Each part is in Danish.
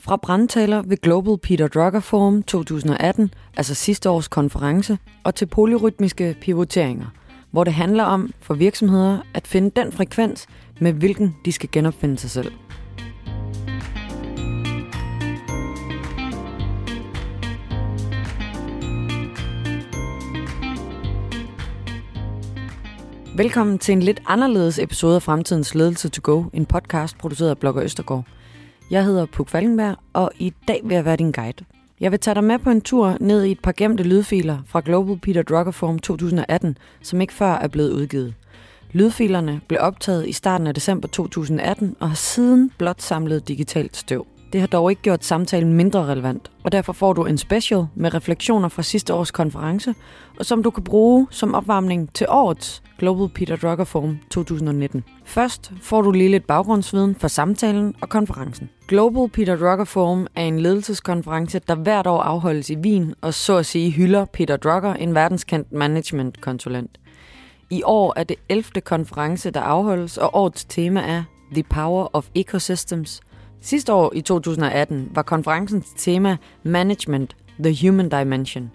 Fra brandtaler ved Global Peter Drucker Forum 2018, altså sidste års konference, og til polyrytmiske pivoteringer, hvor det handler om for virksomheder at finde den frekvens, med hvilken de skal genopfinde sig selv. Velkommen til en lidt anderledes episode af Fremtidens Ledelse to Go, en podcast produceret af Blogger Østergaard. Jeg hedder Puk Falkenberg, og i dag vil jeg være din guide. Jeg vil tage dig med på en tur ned i et par gemte lydfiler fra Global Peter Drucker Forum 2018, som ikke før er blevet udgivet. Lydfilerne blev optaget i starten af december 2018 og har siden blot samlet digitalt støv. Det har dog ikke gjort samtalen mindre relevant, og derfor får du en special med refleksioner fra sidste års konference, og som du kan bruge som opvarmning til årets Global Peter Drucker Forum 2019. Først får du lige lidt baggrundsviden for samtalen og konferencen. Global Peter Drucker Forum er en ledelseskonference, der hvert år afholdes i Wien og så at sige hylder Peter Drucker, en verdenskendt managementkonsulent. I år er det 11. konference, der afholdes, og årets tema er The Power of Ecosystems. Sidste år i 2018 var konferencens tema Management, The Human Dimension,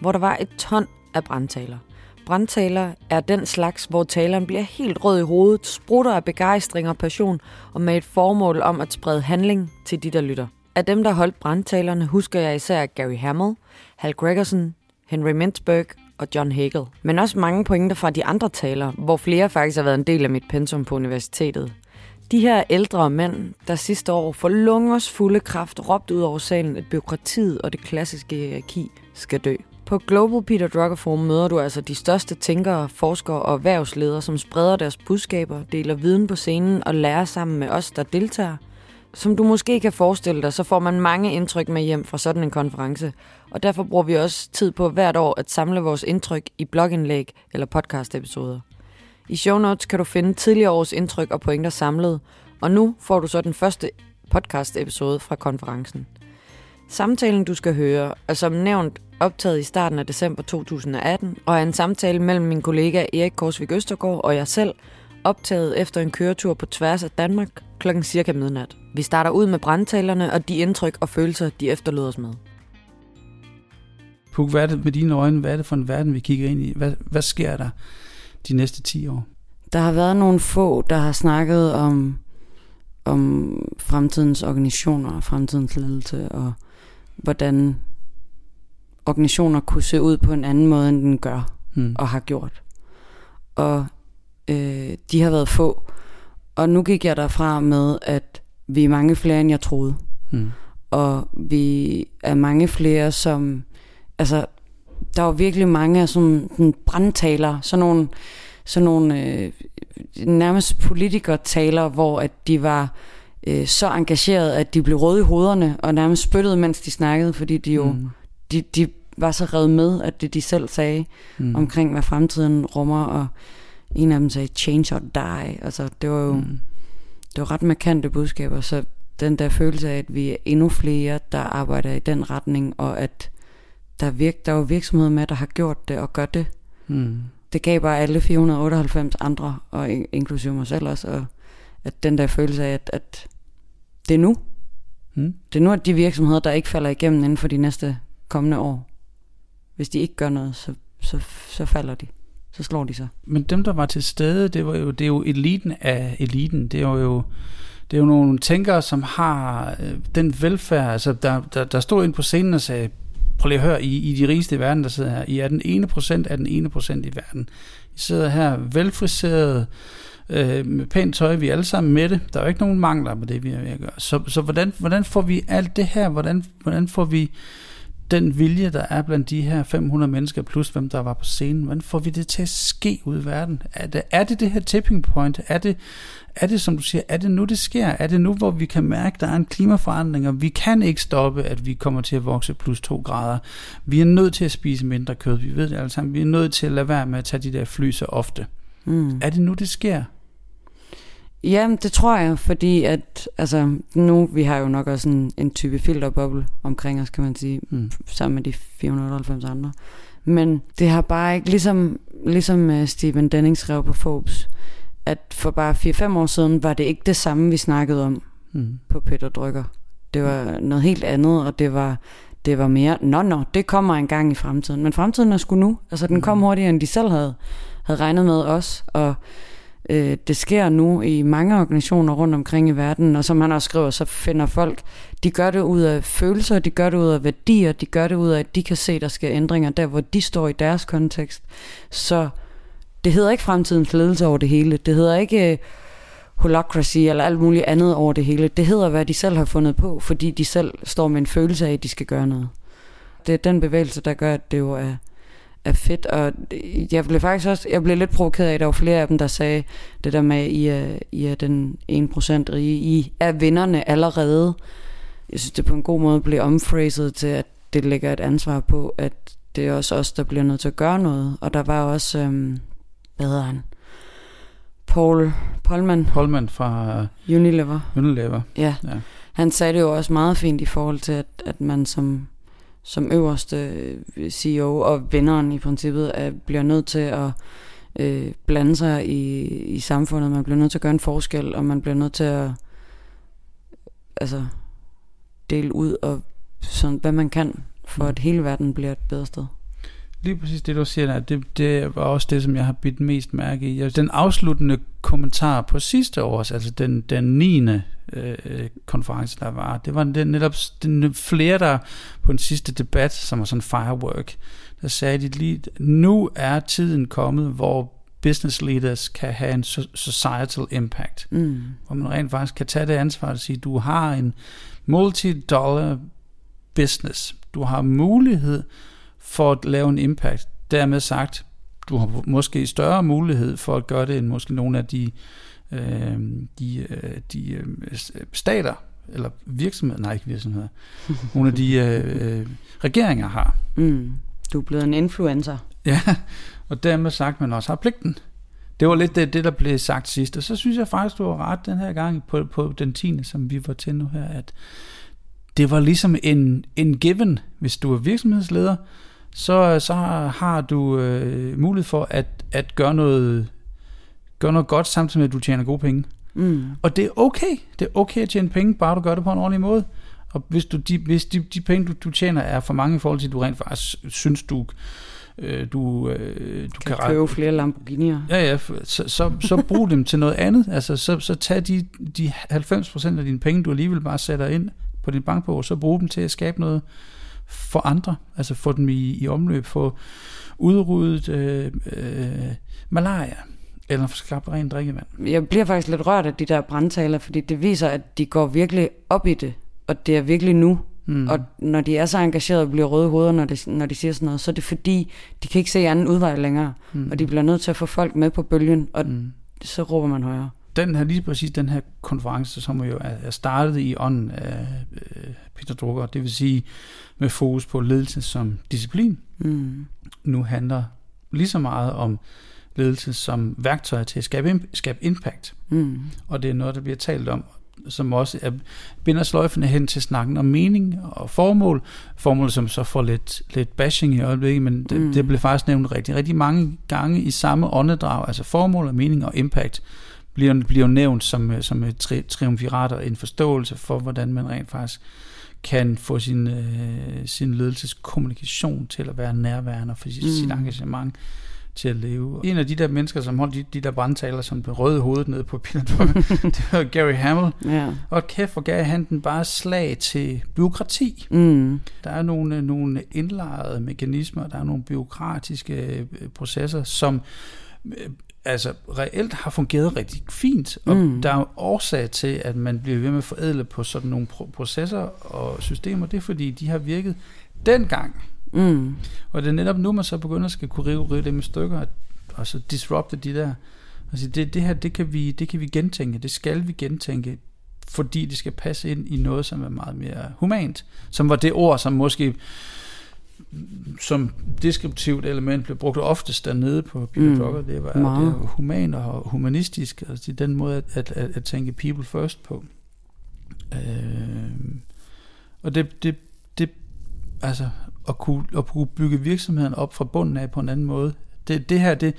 hvor der var et ton af brandtaler. Brandtaler er den slags, hvor taleren bliver helt rød i hovedet, sprutter af begejstring og passion, og med et formål om at sprede handling til de, der lytter. Af dem, der holdt brandtalerne, husker jeg især Gary Hamel, Hal Gregerson, Henry Mintzberg og John Hagel. Men også mange pointer fra de andre taler, hvor flere faktisk har været en del af mit pensum på universitetet. De her ældre mænd, der sidste år for lungers fulde kraft råbte ud over salen, at byråkratiet og det klassiske hierarki skal dø. På Global Peter Drucker Forum møder du altså de største tænkere, forskere og erhvervsledere, som spreder deres budskaber, deler viden på scenen og lærer sammen med os, der deltager. Som du måske kan forestille dig, så får man mange indtryk med hjem fra sådan en konference, og derfor bruger vi også tid på hvert år at samle vores indtryk i blogindlæg eller podcast-episoder. I show notes kan du finde tidligere års indtryk og pointer samlet, og nu får du så den første podcast-episode fra konferencen. Samtalen, du skal høre, er som nævnt optaget i starten af december 2018, og er en samtale mellem min kollega Erik Korsvik Østergaard og jeg selv, optaget efter en køretur på tværs af Danmark klokken cirka midnat. Vi starter ud med brandtalerne og de indtryk og følelser, de efterlod os med. Puk, hvad er det med dine øjne? Hvad er det for en verden, vi kigger ind i? Hvad, hvad sker der de næste 10 år? Der har været nogle få, der har snakket om, om fremtidens organisationer og fremtidens ledelse, og hvordan organisationer kunne se ud på en anden måde, end den gør hmm. og har gjort. Og øh, de har været få. Og nu gik jeg derfra med, at vi er mange flere, end jeg troede. Hmm. Og vi er mange flere, som... Altså, der var virkelig mange af sådan, sådan brandtaler, sådan nogle, sådan nogle øh, nærmest politikertaler, hvor at de var øh, så engageret, at de blev røde i hovederne og nærmest spyttede, mens de snakkede, fordi de jo mm. de, de var så revet med, at det de selv sagde mm. omkring, hvad fremtiden rummer, og en af dem sagde, change or die. Altså, det var jo mm. det var ret markante budskaber, så den der følelse af, at vi er endnu flere, der arbejder i den retning, og at der er, virk, der er jo virksomheder med, der har gjort det og gør det. Mm. Det gav bare alle 498 andre, og inklusive mig selv også, og at den der følelse af, at, at det er nu. Mm. Det er nu, at de virksomheder, der ikke falder igennem inden for de næste kommende år, hvis de ikke gør noget, så, så, så falder de. Så slår de sig. Men dem, der var til stede, det, var jo, det er jo eliten af eliten. Det er jo, det er jo nogle tænkere, som har øh, den velfærd. Altså, der, der, der stod ind på scenen og sagde, prøv lige at høre, I, I de rigeste i verden, der sidder her, I er den ene procent af den ene procent i verden. I sidder her velfriseret, øh, med pænt tøj, vi er alle sammen med det. Der er jo ikke nogen mangler på det, vi er ved at gøre. Så, så hvordan, hvordan får vi alt det her? Hvordan, hvordan får vi den vilje, der er blandt de her 500 mennesker, plus hvem der var på scenen, hvordan får vi det til at ske ud i verden? Er det, er det det her tipping point? Er det, er det, som du siger, er det nu, det sker? Er det nu, hvor vi kan mærke, at der er en klimaforandring, og vi kan ikke stoppe, at vi kommer til at vokse plus to grader? Vi er nødt til at spise mindre kød, vi ved det alle sammen. Vi er nødt til at lade være med at tage de der fly så ofte. Mm. Er det nu, det sker? Ja, det tror jeg, fordi at altså, nu, vi har jo nok også en, en type filterboble omkring os, kan man sige, mm. sammen med de 490 andre. Men det har bare ikke, ligesom, ligesom uh, Stephen Denning skrev på Forbes, at for bare 4-5 år siden var det ikke det samme, vi snakkede om mm. på Peter Drykker. Det var noget helt andet, og det var, det var mere, nå nå, det kommer en gang i fremtiden. Men fremtiden er sgu nu. Altså den kom hurtigere, end de selv havde, havde regnet med os, og øh, det sker nu i mange organisationer rundt omkring i verden, og som han også skriver, så finder folk, de gør det ud af følelser, de gør det ud af værdier, de gør det ud af, at de kan se, der sker ændringer der, hvor de står i deres kontekst. Så det hedder ikke fremtidens ledelse over det hele. Det hedder ikke øh, holacracy eller alt muligt andet over det hele. Det hedder, hvad de selv har fundet på, fordi de selv står med en følelse af, at de skal gøre noget. Det er den bevægelse, der gør, at det jo er, er fedt. Og jeg blev faktisk også, jeg blev lidt provokeret af, at der var flere af dem, der sagde det der med, at I er, I er den 1% rige. I er vinderne allerede. Jeg synes, det på en god måde blev omphraset til, at det lægger et ansvar på, at det er også os, der bliver nødt til at gøre noget. Og der var også, øhm, han? Paul Polman. Polman fra Unilever. Unilever. Ja. ja. Han sagde det jo også meget fint i forhold til, at, at man som, som øverste øh, CEO og vinderen i princippet er, bliver nødt til at øh, blande sig i, i samfundet. Man bliver nødt til at gøre en forskel, og man bliver nødt til at altså, dele ud og sådan, hvad man kan, for mm. at hele verden bliver et bedre sted. Lige præcis det, du siger der, det, det var også det, som jeg har bidt mest mærke i. Den afsluttende kommentar på sidste års, altså den, den 9. Øh, konference, der var, det var den, netop den, flere, der på den sidste debat, som var sådan firework, der sagde de lige, nu er tiden kommet, hvor business leaders kan have en societal impact. Mm. Hvor man rent faktisk kan tage det ansvar og sige, du har en multi-dollar business. Du har mulighed for at lave en impact. Dermed sagt, du har måske større mulighed for at gøre det, end måske nogle af de, øh, de, øh, de øh, stater, eller virksomheder, nej ikke virksomheder, nogle af de øh, øh, regeringer har. Mm. Du er blevet en influencer. Ja, og dermed sagt, man også har pligten. Det var lidt det, det, der blev sagt sidst, og så synes jeg faktisk, du har ret den her gang på, på den 10. som vi var til nu her, at det var ligesom en, en given, hvis du er virksomhedsleder, så, så har du øh, mulighed for at, at gøre, noget, gøre noget godt, samtidig med, at du tjener gode penge. Mm. Og det er okay. Det er okay at tjene penge, bare du gør det på en ordentlig måde. Og hvis, du, de, hvis de, de penge, du, du tjener, er for mange i forhold til, at du rent faktisk synes, du, øh, du, øh, du kan, kan købe flere Lamborghini'er. Ja, ja, så, så, så brug dem til noget andet. Altså, så, så tag de, de 90% af dine penge, du alligevel bare sætter ind på din bankbog, så brug dem til at skabe noget, for andre, altså få dem i, i omløb, få udryddet øh, øh, malaria, eller få skabt rent drikkevand. Jeg bliver faktisk lidt rørt af de der brandtaler, fordi det viser, at de går virkelig op i det, og det er virkelig nu. Mm. Og når de er så engagerede og bliver røde hoveder, når de, når de siger sådan noget, så er det fordi, de kan ikke se anden udvej længere. Mm. Og de bliver nødt til at få folk med på bølgen, og mm. så råber man højere den her, lige præcis den her konference, som jo er startet i ånden af øh, Peter Drucker, det vil sige med fokus på ledelse som disciplin, mm. nu handler lige så meget om ledelse som værktøj til at skabe, skabe impact. Mm. Og det er noget, der bliver talt om, som også er, binder sløjfene hen til snakken om mening og formål. Formål, som så får lidt, lidt bashing i øjeblikket, men det, mm. det blev faktisk nævnt rigtig, rigtig mange gange i samme åndedrag, altså formål og mening og impact bliver, bliver nævnt som, øh, som tri, triumvirat og en forståelse for, hvordan man rent faktisk kan få sin, øh, sin ledelseskommunikation til at være nærværende og få mm. sit engagement til at leve. En af de der mennesker, som holdt de, de der brandtaler, som blev røde hovedet ned på Peter det var Gary Hamel. Ja. Og kæft, hvor gav han den bare slag til byråkrati. Mm. Der er nogle, nogle indlejrede mekanismer, der er nogle byråkratiske øh, processer, som altså reelt har fungeret rigtig fint, og mm. der er jo årsag til, at man bliver ved med at forædle på sådan nogle processer og systemer, det er fordi, de har virket dengang. Mm. Og det er netop nu, man så begynder at skal kunne rive, rive dem i stykker, og så disrupte de der. Altså det, det her, det kan, vi, det kan vi gentænke, det skal vi gentænke, fordi det skal passe ind i noget, som er meget mere humant. Som var det ord, som måske som deskriptivt element blev brugt oftest dernede på Peter mm. Drucker, det var, det var human og humanistisk, altså den måde at, at, at, at tænke people first på. Øh, og det, det, det, altså, at kunne, at kunne bygge virksomheden op fra bunden af på en anden måde, det, det her, det,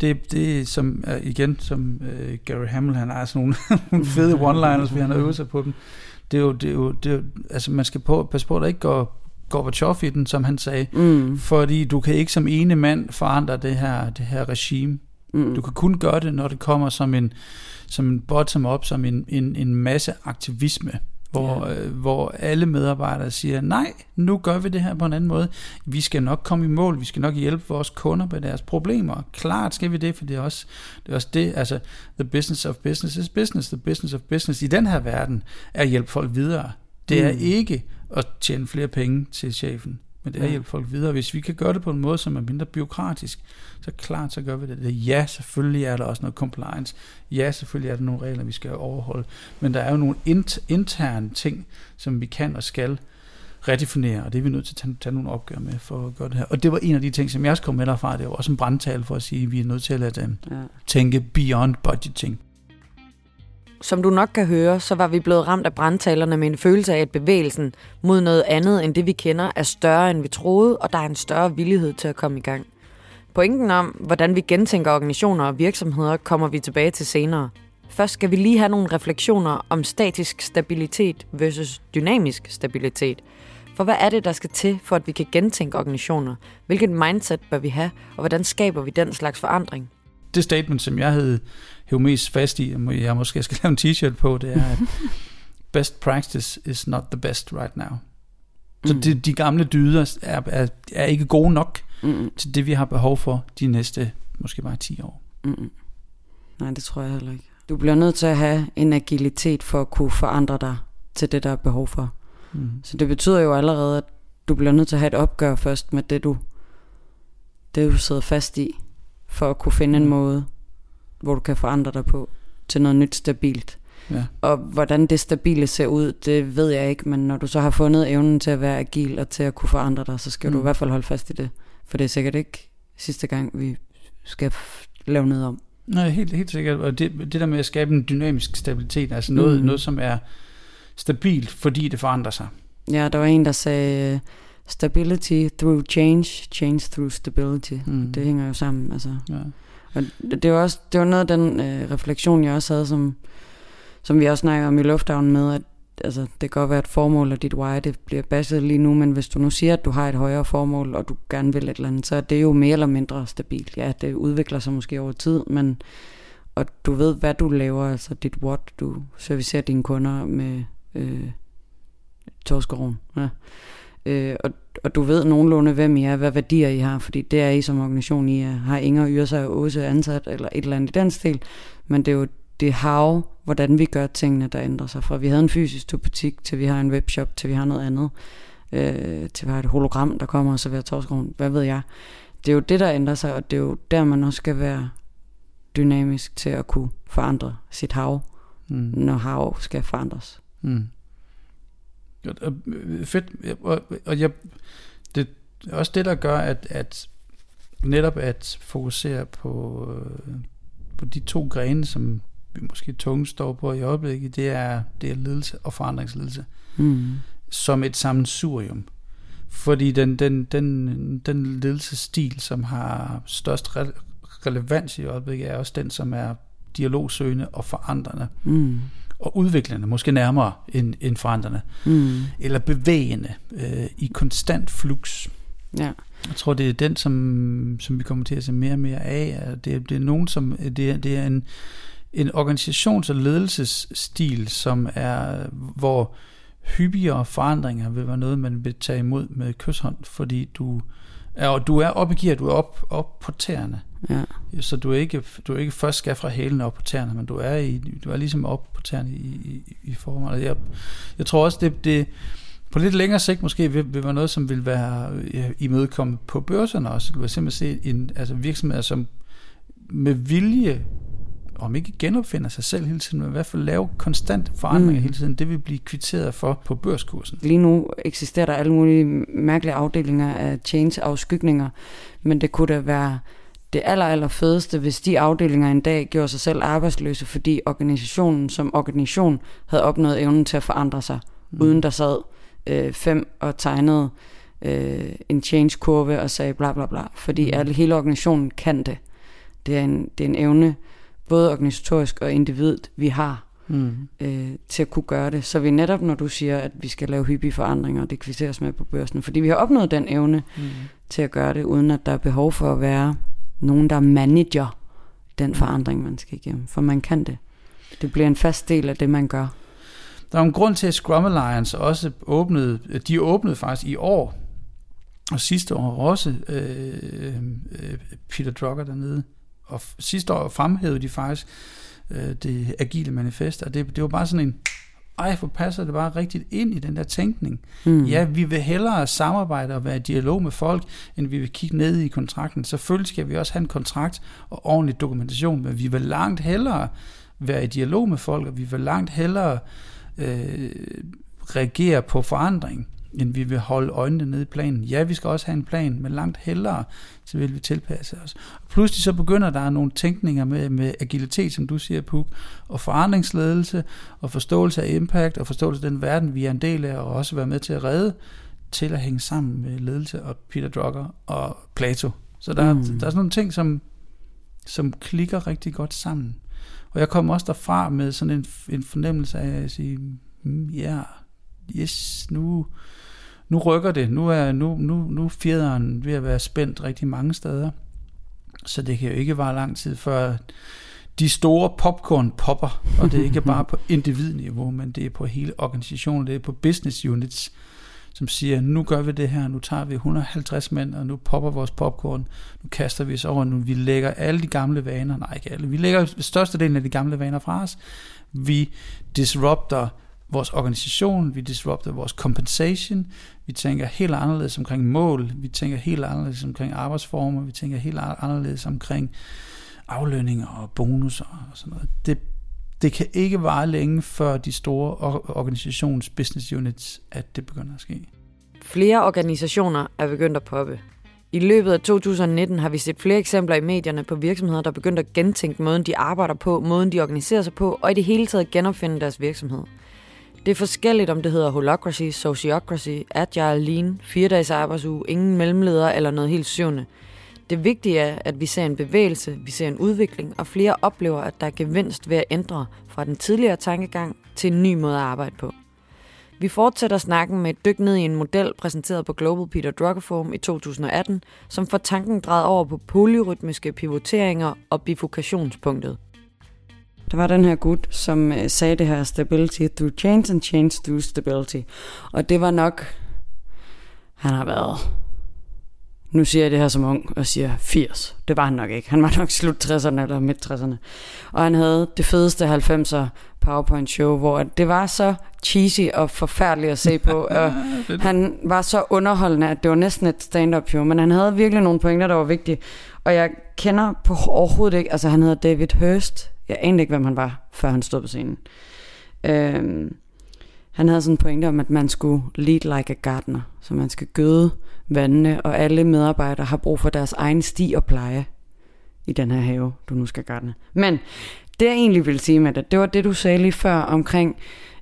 det, det som igen, som uh, Gary Hamel, han har sådan nogle, nogle fede one-liners, vi han har øvet sig på dem, det er jo, det er jo, det er jo altså man skal på, passe på, at der ikke går Gorbachev i den, som han sagde, Mm. fordi du kan ikke som ene mand forandre det her, det her regime. Mm. Du kan kun gøre det, når det kommer som en, som en bottom-up, som en, en, en masse aktivisme, hvor, Ja. øh, hvor alle medarbejdere siger, nej, nu gør vi det her på en anden måde. Vi skal nok komme i mål, vi skal nok hjælpe vores kunder med deres problemer. Klart skal vi det, for det er også det, er også det altså the business of business is business. The business of business i den her verden er at hjælpe folk videre. Det er Mm. ikke at tjene flere penge til chefen, men det er at hjælpe folk videre. Hvis vi kan gøre det på en måde, som er mindre byråkratisk, så klart, så gør vi det. Ja, selvfølgelig er der også noget compliance. Ja, selvfølgelig er der nogle regler, vi skal overholde. Men der er jo nogle int- interne ting, som vi kan og skal redefinere, og det er vi nødt til at tage, tage nogle opgør med for at gøre det her. Og det var en af de ting, som jeg også kom med derfra. Det var også en brandtal for at sige, at vi er nødt til at uh, Ja. tænke beyond budgeting. Som du nok kan høre, så var vi blevet ramt af brandtalerne med en følelse af, at bevægelsen mod noget andet end det, vi kender, er større, end vi troede, og der er en større villighed til at komme i gang. Pointen om, hvordan vi gentænker organisationer og virksomheder, kommer vi tilbage til senere. Først skal vi lige have nogle refleksioner om statisk stabilitet versus dynamisk stabilitet. For hvad er det, der skal til, for at vi kan gentænke organisationer? Hvilket mindset bør vi have, og hvordan skaber vi den slags forandring? Det statement, som jeg havde hævet mest fast i, og jeg måske skal lave en t-shirt på, det er, at best practice is not the best right now. Så Mm. de, de gamle dyder er, er, er ikke gode nok Mm-mm. til det, vi har behov for de næste måske bare 10 år. Mm-mm. Nej, det tror jeg heller ikke. Du bliver nødt til at have en agilitet for at kunne forandre dig til det, der er behov for. Mm. Så det betyder jo allerede, at du bliver nødt til at have et opgør først med det, du, det, du sidder fast i, for at kunne finde en Mm. måde, hvor du kan forandre dig på til noget nyt stabilt. Ja. Og hvordan det stabile ser ud, det ved jeg ikke, men når du så har fundet evnen til at være agil og til at kunne forandre dig, så skal mm. du Mm. i hvert fald holde fast i det. For det er sikkert ikke sidste gang, vi skal lave noget om. Nej, helt, helt sikkert. Og det, det der med at skabe en dynamisk stabilitet, altså noget, Mm. mm. noget som er stabilt, fordi det forandrer sig. Ja, der var en, der sagde, stability through change, change through stability. Mm. Det hænger jo sammen, altså. Ja. Og det var også det var noget af den øh, refleksion, jeg også havde, som, som vi også snakker om i lufthavnen med, at altså, det kan godt være et formål, og dit why, det bliver baseret lige nu, men hvis du nu siger, at du har et højere formål, og du gerne vil et eller andet, så er det jo mere eller mindre stabilt. Ja, det udvikler sig måske over tid, men og du ved, hvad du laver, altså dit what, du servicerer dine kunder med øh, torskeroven. Ja. Øh, og, og du ved nogenlunde, hvem I er, hvad værdier I har, fordi det er I som organisation, I er, har Inger, Yrsa og Åse ansat, eller et eller andet i den stil, men det er jo det hav, hvordan vi gør tingene, der ændrer sig. Fra vi havde en fysisk butik, til vi har en webshop, til vi har noget andet, øh, til vi har et hologram, der kommer og serverer torskeroven, hvad ved jeg. Det er jo det, der ændrer sig, og det er jo der, man også skal være dynamisk til at kunne forandre sit hav, Mm. når hav skal forandres. Mm. Og, og, øh, fedt. Og, og jeg, det er også det, der gør, at, at netop at fokusere på, øh, på de to grene, som vi måske tungt står på i øjeblikket, det er, det er ledelse og forandringsledelse, Mm. som et sammensurium. Fordi den, den, den, den ledelsesstil, som har størst re- relevans i øjeblikket, er også den, som er dialogsøgende og forandrende Mm. Og udviklende, måske nærmere end, end forandrende, Mm. eller bevægende øh, i konstant flux. Ja. Jeg tror, det er den, som, som vi kommer til at se mere og mere af. Det, er- det er nogen, som det er, det er en, en organisations- og ledelsesstil, som er, hvor hyppigere forandringer vil være noget, man vil tage imod med kysshånd, fordi du er, og du er op i gear, du er op, op på tæerne. Ja. Så du er ikke, du er ikke først skal fra hælen op på tæerne, men du er, i, du er ligesom op på tæerne i, i, i formålet. Jeg, jeg tror også, det, det på lidt længere sigt måske vil, vil være noget, som vil være imødekommet på børserne også. Du vil simpelthen se en, altså virksomheder, som med vilje, om ikke genopfinder sig selv hele tiden, men i hvert fald lave konstant forandringer mm. hele tiden, det vil blive kvitteret for på børskursen. Lige nu eksisterer der alle mulige mærkelige afdelinger af change-afskygninger, men det kunne da være det aller, aller fedeste, hvis de afdelinger en dag gjorde sig selv arbejdsløse, fordi organisationen som organisation havde opnået evnen til at forandre sig, mm. uden der sad øh, fem og tegnede øh, en change-kurve og sagde bla bla bla, fordi Mm. alle, hele organisationen kan det. Det er, en, det er en evne, både organisatorisk og individet, vi har. mm. øh, til at kunne gøre det. Så vi netop, når du siger, at vi skal lave hyppige forandringer, det kvitteres med på børsen, fordi vi har opnået den evne mm. til at gøre det, uden at der er behov for at være nogen, der manager den forandring, man skal igennem. For man kan det. Det bliver en fast del af det, man gør. Der er en grund til, at Scrum Alliance også åbnede, de åbnede faktisk i år, og sidste år også øh, øh, Peter Drucker dernede. Og sidste år fremhævede de faktisk øh, det agile manifest, og det, det var bare sådan en, ej, for passer det bare rigtigt ind i den der tænkning. Mm. Ja, vi vil hellere samarbejde og være i dialog med folk, end vi vil kigge ned i kontrakten. Selvfølgelig skal vi også have en kontrakt og ordentlig dokumentation, men vi vil langt hellere være i dialog med folk, og vi vil langt hellere øh, reagere på forandring end vi vil holde øjnene nede i planen. Ja, vi skal også have en plan, men langt hellere, så vil vi tilpasse os. Og pludselig så begynder der nogle tænkninger med, med agilitet, som du siger, Puk, og forandringsledelse, og forståelse af impact, og forståelse af den verden, vi er en del af, og også være med til at redde, til at hænge sammen med ledelse og Peter Drucker og Plato. Så der, mm. der er sådan nogle ting, som, som klikker rigtig godt sammen. Og jeg kom også derfra med sådan en, en fornemmelse af at sige, mm, ja, yeah, yes, nu, nu rykker det. Nu er, nu, nu, nu fjederen ved at være spændt rigtig mange steder. Så det kan jo ikke være lang tid før de store popcorn popper, og det er ikke bare på individniveau, men det er på hele organisationen, det er på business units, som siger, nu gør vi det her, nu tager vi 150 mænd, og nu popper vores popcorn, nu kaster vi os over, nu vi lægger alle de gamle vaner, nej ikke alle, vi lægger størstedelen af de gamle vaner fra os, vi disrupter vores organisation, vi disrupter vores compensation, vi tænker helt anderledes omkring mål, vi tænker helt anderledes omkring arbejdsformer, vi tænker helt anderledes omkring aflønninger og bonusser og sådan noget. Det, det kan ikke vare længe før de store organisations business units, at det begynder at ske. Flere organisationer er begyndt at poppe. I løbet af 2019 har vi set flere eksempler i medierne på virksomheder, der er begyndt at gentænke måden, de arbejder på, måden, de organiserer sig på, og i det hele taget genopfinde deres virksomhed. Det er forskelligt, om det hedder holocracy, sociocracy, agile, lean, fire dages arbejdsuge, ingen mellemledere eller noget helt syvende. Det vigtige er, at vi ser en bevægelse, vi ser en udvikling, og flere oplever, at der er gevinst ved at ændre fra den tidligere tankegang til en ny måde at arbejde på. Vi fortsætter snakken med et dyk ned i en model præsenteret på Global Peter Drucker Forum i 2018, som får tanken drejet over på polyrytmiske pivoteringer og bifurkationspunktet. Der var den her gut, som øh, sagde det her stability through change and change through stability. Og det var nok, han har været, nu siger jeg det her som ung og siger 80. Det var han nok ikke. Han var nok slut 60'erne eller midt 60'erne. Og han havde det fedeste 90'er PowerPoint show, hvor det var så cheesy og forfærdeligt at se på. og han var så underholdende, at det var næsten et stand-up show, men han havde virkelig nogle pointer, der var vigtige. Og jeg kender på overhovedet ikke, altså han hedder David Hurst, jeg anede ikke, hvem han var, før han stod på scenen. Øhm, han havde sådan en pointe om, at man skulle lead like a gardener. Så man skal gøde vandene, og alle medarbejdere har brug for deres egen sti og pleje i den her have, du nu skal garne. Men det jeg egentlig ville sige med det, det var det, du sagde lige før omkring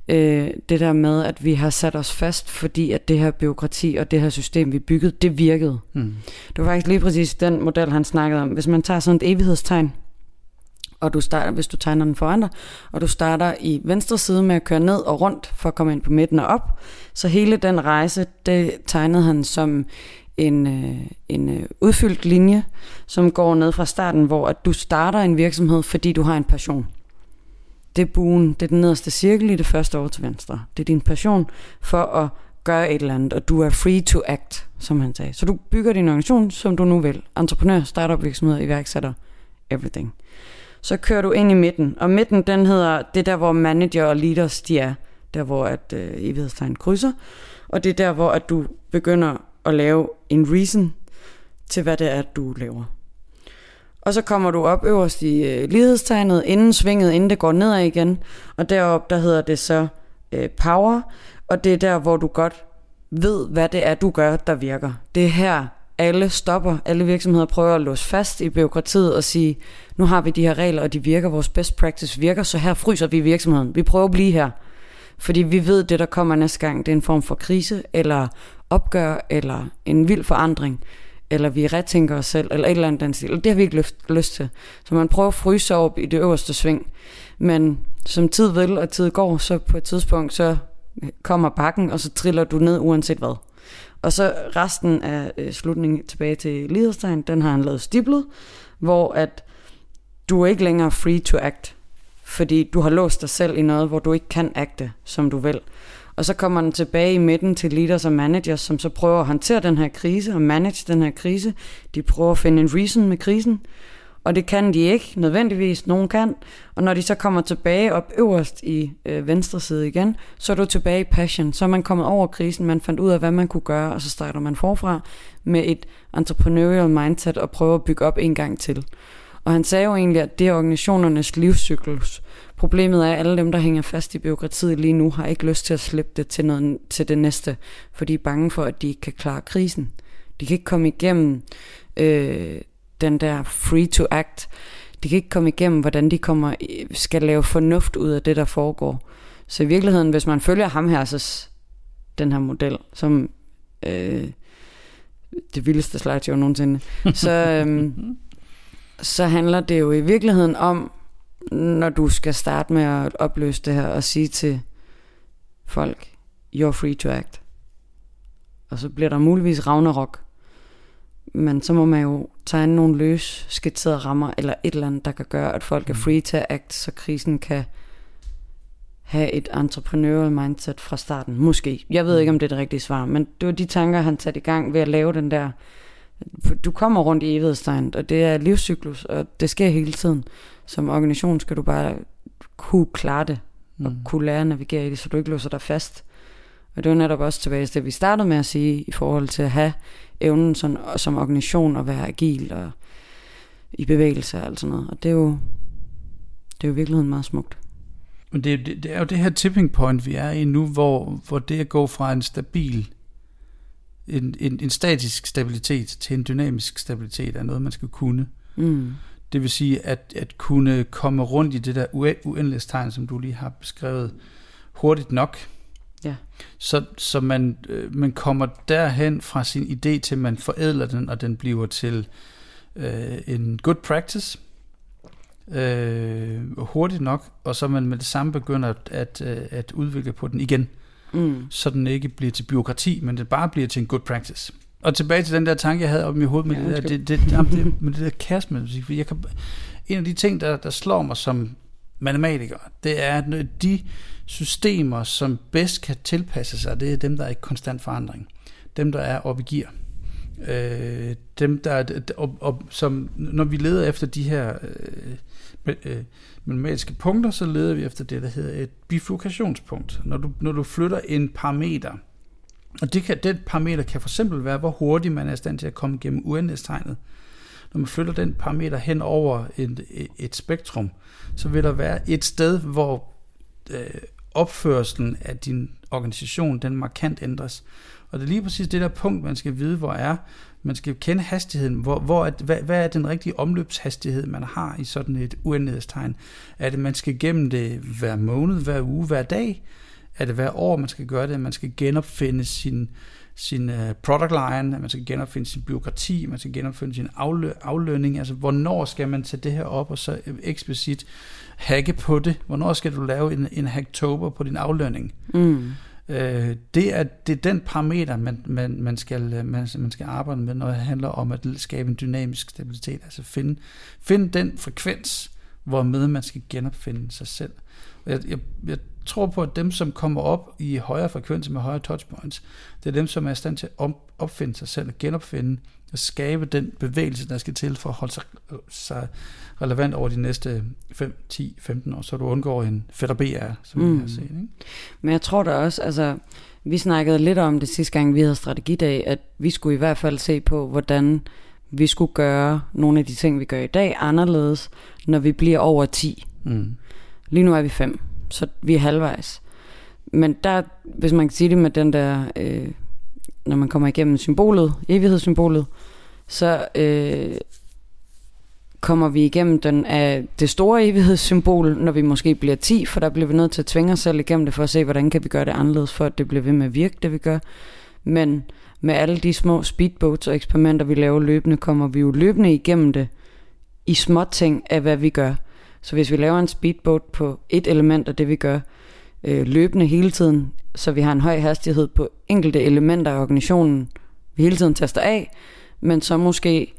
øh, det der med, at vi har sat os fast, fordi at det her byråkrati og det her system, vi byggede, det virkede. Mm. Det var faktisk lige præcis den model, han snakkede om. Hvis man tager sådan et evighedstegn, og du starter, hvis du tegner den foran dig, og du starter i venstre side med at køre ned og rundt for at komme ind på midten og op. Så hele den rejse, det tegnede han som en, øh, en øh, udfyldt linje, som går ned fra starten, hvor at du starter en virksomhed, fordi du har en passion. Det er buen, det er den nederste cirkel i det første år til venstre. Det er din passion for at gøre et eller andet, og du er free to act, som han sagde. Så du bygger din organisation, som du nu vil. Entreprenør, startup virksomhed, iværksætter, everything så kører du ind i midten. Og midten, den hedder, det der, hvor manager og leaders, de er. Der, hvor at øh, evighedstegn krydser. Og det er der, hvor at du begynder at lave en reason til, hvad det er, du laver. Og så kommer du op øverst i øh, lighedstegnet, inden svinget, inden det går nedad igen. Og derop der hedder det så øh, power. Og det er der, hvor du godt ved, hvad det er, du gør, der virker. Det er her, alle stopper, alle virksomheder prøver at låse fast i byråkratiet og sige, nu har vi de her regler, og de virker, vores best practice virker, så her fryser vi virksomheden. Vi prøver at blive her. Fordi vi ved, det, der kommer næste gang, det er en form for krise, eller opgør, eller en vild forandring. eller vi retænker os selv, eller et eller andet den stil. Det har vi ikke lyst, lyst til. Så man prøver at fryse op i det øverste sving. Men som tid vil, og tid går, så på et tidspunkt, så kommer bakken, og så triller du ned uanset hvad. Og så resten af øh, slutningen tilbage til Liderstein, den har han lavet stiblet, hvor at du er ikke længere free to act, fordi du har låst dig selv i noget, hvor du ikke kan agte, som du vil. Og så kommer den tilbage i midten til leaders og managers, som så prøver at håndtere den her krise og manage den her krise. De prøver at finde en reason med krisen, og det kan de ikke nødvendigvis. Nogen kan. Og når de så kommer tilbage op øverst i øh, venstre side igen, så er du tilbage i passion. Så er man kommet over krisen, man fandt ud af, hvad man kunne gøre, og så starter man forfra med et entrepreneurial mindset og prøver at bygge op en gang til. Og han sagde jo egentlig, at det er organisationernes livscyklus. Problemet er, at alle dem, der hænger fast i byråkratiet lige nu, har ikke lyst til at slippe det til, noget, til det næste, for de er bange for, at de ikke kan klare krisen. De kan ikke komme igennem øh, den der free to act. De kan ikke komme igennem, hvordan de kommer, skal lave fornuft ud af det, der foregår. Så i virkeligheden, hvis man følger ham her, så den her model, som øh, det vildeste slideshow nogensinde, så, øh, så handler det jo i virkeligheden om, når du skal starte med at opløse det her og sige til folk, you're free to act. Og så bliver der muligvis Ragnarok. Men så må man jo tegne nogle løs skitserede rammer, eller et eller andet, der kan gøre, at folk er mm. free to act, så krisen kan have et entrepreneurial mindset fra starten. Måske. Jeg ved ikke, om det er det rigtige svar, men det var de tanker, han satte i gang ved at lave den der... Du kommer rundt i evighedstegn, og det er livscyklus, og det sker hele tiden. Som organisation skal du bare kunne klare det, og mm. kunne lære at navigere i det, så du ikke låser dig fast. Og det var netop også tilbage til det, vi startede med at sige, i forhold til at have evnen sådan, som organisation at være agil og i bevægelse og alt sådan noget. Og det er jo, det er jo i virkeligheden meget smukt. Men det, det, det er jo det her tipping point, vi er i nu, hvor, hvor det at gå fra en stabil, en, en, en statisk stabilitet til en dynamisk stabilitet er noget, man skal kunne. Mm. Det vil sige, at, at kunne komme rundt i det der uendelighedstegn, som du lige har beskrevet, hurtigt nok, Ja. Så, så man, øh, man kommer derhen fra sin idé til, man forædler den, og den bliver til øh, en good practice, øh, hurtigt nok, og så man med det samme begynder at, at, øh, at udvikle på den igen, mm. så den ikke bliver til byråkrati, men det bare bliver til en good practice. Og tilbage til den der tanke, jeg havde op i mit hoved med, ja, det, der, det, det, det, med det der kæreste, jeg kan, en af de ting, der, der slår mig som matematikere. det er, at de systemer, som bedst kan tilpasse sig, det er dem, der er i konstant forandring. Dem, der er op i gear. Øh, dem, der er, og, og, som, når vi leder efter de her øh, øh, matematiske punkter, så leder vi efter det, der hedder et bifurkationspunkt. Når du, når du flytter en parameter, og det kan, den parameter kan for eksempel være, hvor hurtigt man er i stand til at komme gennem uendelighedstegnet. Når man flytter den parameter hen over et, et spektrum, så vil der være et sted, hvor øh, opførselen af din organisation, den markant ændres. Og det er lige præcis det der punkt, man skal vide, hvor er. Man skal kende hastigheden. Hvor, hvor er, hvad, hvad er den rigtige omløbshastighed, man har i sådan et uendelighedstegn? Er det, man skal gennem det hver måned, hver uge, hver dag? Er det hver år, man skal gøre det? Man skal genopfinde sin, sin uh, product line, man skal genopfinde sin byråkrati, man skal genopfinde sin aflø- aflønning. Altså, hvornår skal man tage det her op og så eksplicit hacke på det? Hvornår skal du lave en, en hacktober på din aflønning? Mm. Øh, det, er, det er den parameter, man, man, man, skal, øh, man, man skal arbejde med, når det handler om at skabe en dynamisk stabilitet. Altså finde, finde den frekvens, hvormed man skal genopfinde sig selv. Jeg, jeg, jeg tror på, at dem, som kommer op i højere frekvenser med højere touchpoints, det er dem, som er i stand til at opfinde sig selv og genopfinde og skabe den bevægelse, der skal til for at holde sig, sig relevant over de næste 5, 10, 15 år, så du undgår en fætter BR, som mm. vi har set. Ikke? Men jeg tror da også, altså, vi snakkede lidt om det sidste gang, vi havde strategidag, at vi skulle i hvert fald se på, hvordan vi skulle gøre nogle af de ting, vi gør i dag, anderledes, når vi bliver over 10. Mm. Lige nu er vi 5, så vi er halvvejs. Men der, hvis man kan sige det med den der, øh, når man kommer igennem symbolet, evighedssymbolet, så øh, kommer vi igennem den af det store evighedssymbol, når vi måske bliver 10, for der bliver vi nødt til at tvinge os selv igennem det, for at se, hvordan kan vi gøre det anderledes, for at det bliver ved med at virke, det vi gør. Men med alle de små speedboats og eksperimenter, vi laver løbende, kommer vi jo løbende igennem det i små ting af, hvad vi gør. Så hvis vi laver en speedboat på et element af det, vi gør, øh, løbende hele tiden, så vi har en høj hastighed på enkelte elementer af organisationen, vi hele tiden tester af, men så måske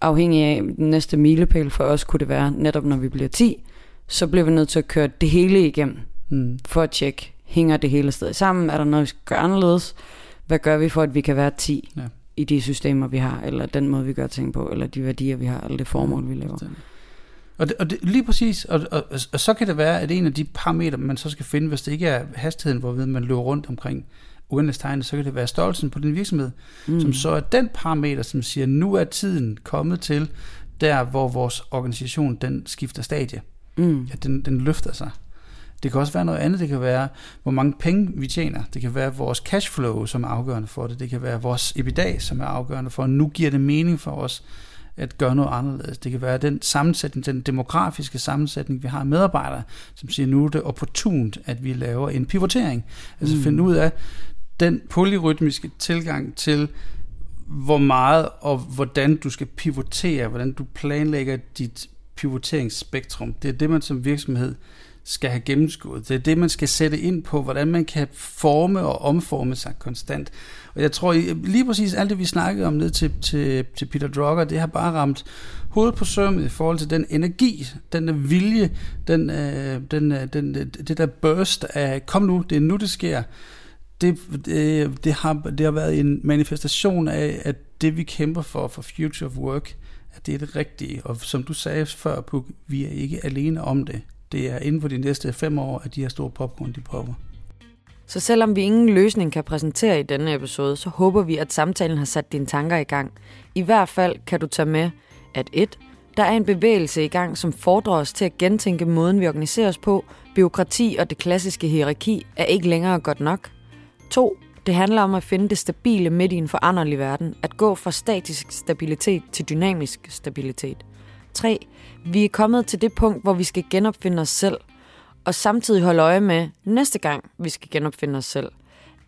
afhængig af den næste milepæl for os, kunne det være netop når vi bliver 10, så bliver vi nødt til at køre det hele igennem, mm. for at tjekke, hænger det hele stadig sammen, er der noget, vi skal gøre anderledes, hvad gør vi for, at vi kan være 10 ja. i de systemer, vi har, eller den måde, vi gør ting på, eller de værdier, vi har, eller det formål, vi laver. Og, det, og det, lige præcis, og, og, og, og så kan det være, at en af de parametre, man så skal finde, hvis det ikke er hastigheden, hvorved man løber rundt omkring uendelighedstegnet, så kan det være størrelsen på din virksomhed, mm. som så er den parameter, som siger, nu er tiden kommet til der, hvor vores organisation, den skifter stadie. Mm. Ja, den, den løfter sig. Det kan også være noget andet. Det kan være, hvor mange penge vi tjener. Det kan være vores cashflow, som er afgørende for det. Det kan være vores EBITDA, som er afgørende for, nu giver det mening for os at gøre noget anderledes. Det kan være den sammensætning, den demografiske sammensætning, vi har medarbejdere, som siger, nu er det opportunt, at vi laver en pivotering. Altså mm. finde ud af den polyrytmiske tilgang til, hvor meget og hvordan du skal pivotere, hvordan du planlægger dit pivoteringsspektrum. Det er det, man som virksomhed skal have gennemskuddet. Det er det, man skal sætte ind på, hvordan man kan forme og omforme sig konstant. Og jeg tror lige præcis alt det, vi snakkede om ned til, til, til Peter Drucker, det har bare ramt hovedet på sømmet i forhold til den energi, den vilje, den, øh, den, øh, den, øh, det der burst af, kom nu, det er nu, det sker. Det, det, det, har, det har været en manifestation af, at det vi kæmper for, for Future of Work, at det er det rigtige. Og som du sagde før, Puk, vi er ikke alene om det det er inden for de næste fem år, at de her store popcorn, de popper. Så selvom vi ingen løsning kan præsentere i denne episode, så håber vi, at samtalen har sat dine tanker i gang. I hvert fald kan du tage med, at et, Der er en bevægelse i gang, som fordrer os til at gentænke måden, vi organiserer os på. Biokrati og det klassiske hierarki er ikke længere godt nok. 2. Det handler om at finde det stabile midt i en foranderlig verden. At gå fra statisk stabilitet til dynamisk stabilitet. 3. Vi er kommet til det punkt, hvor vi skal genopfinde os selv, og samtidig holde øje med næste gang, vi skal genopfinde os selv.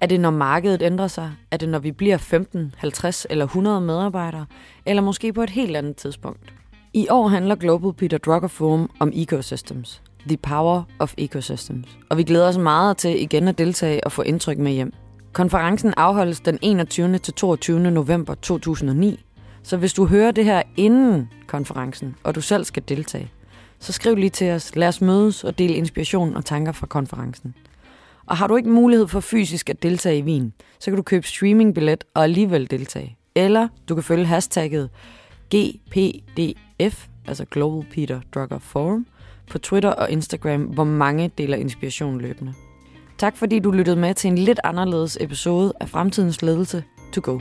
Er det, når markedet ændrer sig? Er det, når vi bliver 15, 50 eller 100 medarbejdere? Eller måske på et helt andet tidspunkt? I år handler Global Peter Drucker Forum om ecosystems. The Power of Ecosystems. Og vi glæder os meget til igen at deltage og få indtryk med hjem. Konferencen afholdes den 21. til 22. november 2009 så hvis du hører det her inden konferencen, og du selv skal deltage, så skriv lige til os. Lad os mødes og dele inspiration og tanker fra konferencen. Og har du ikke mulighed for fysisk at deltage i Wien, så kan du købe streamingbillet og alligevel deltage. Eller du kan følge hashtagget GPDF, altså Global Peter Drucker Forum, på Twitter og Instagram, hvor mange deler inspiration løbende. Tak fordi du lyttede med til en lidt anderledes episode af Fremtidens Ledelse to Go.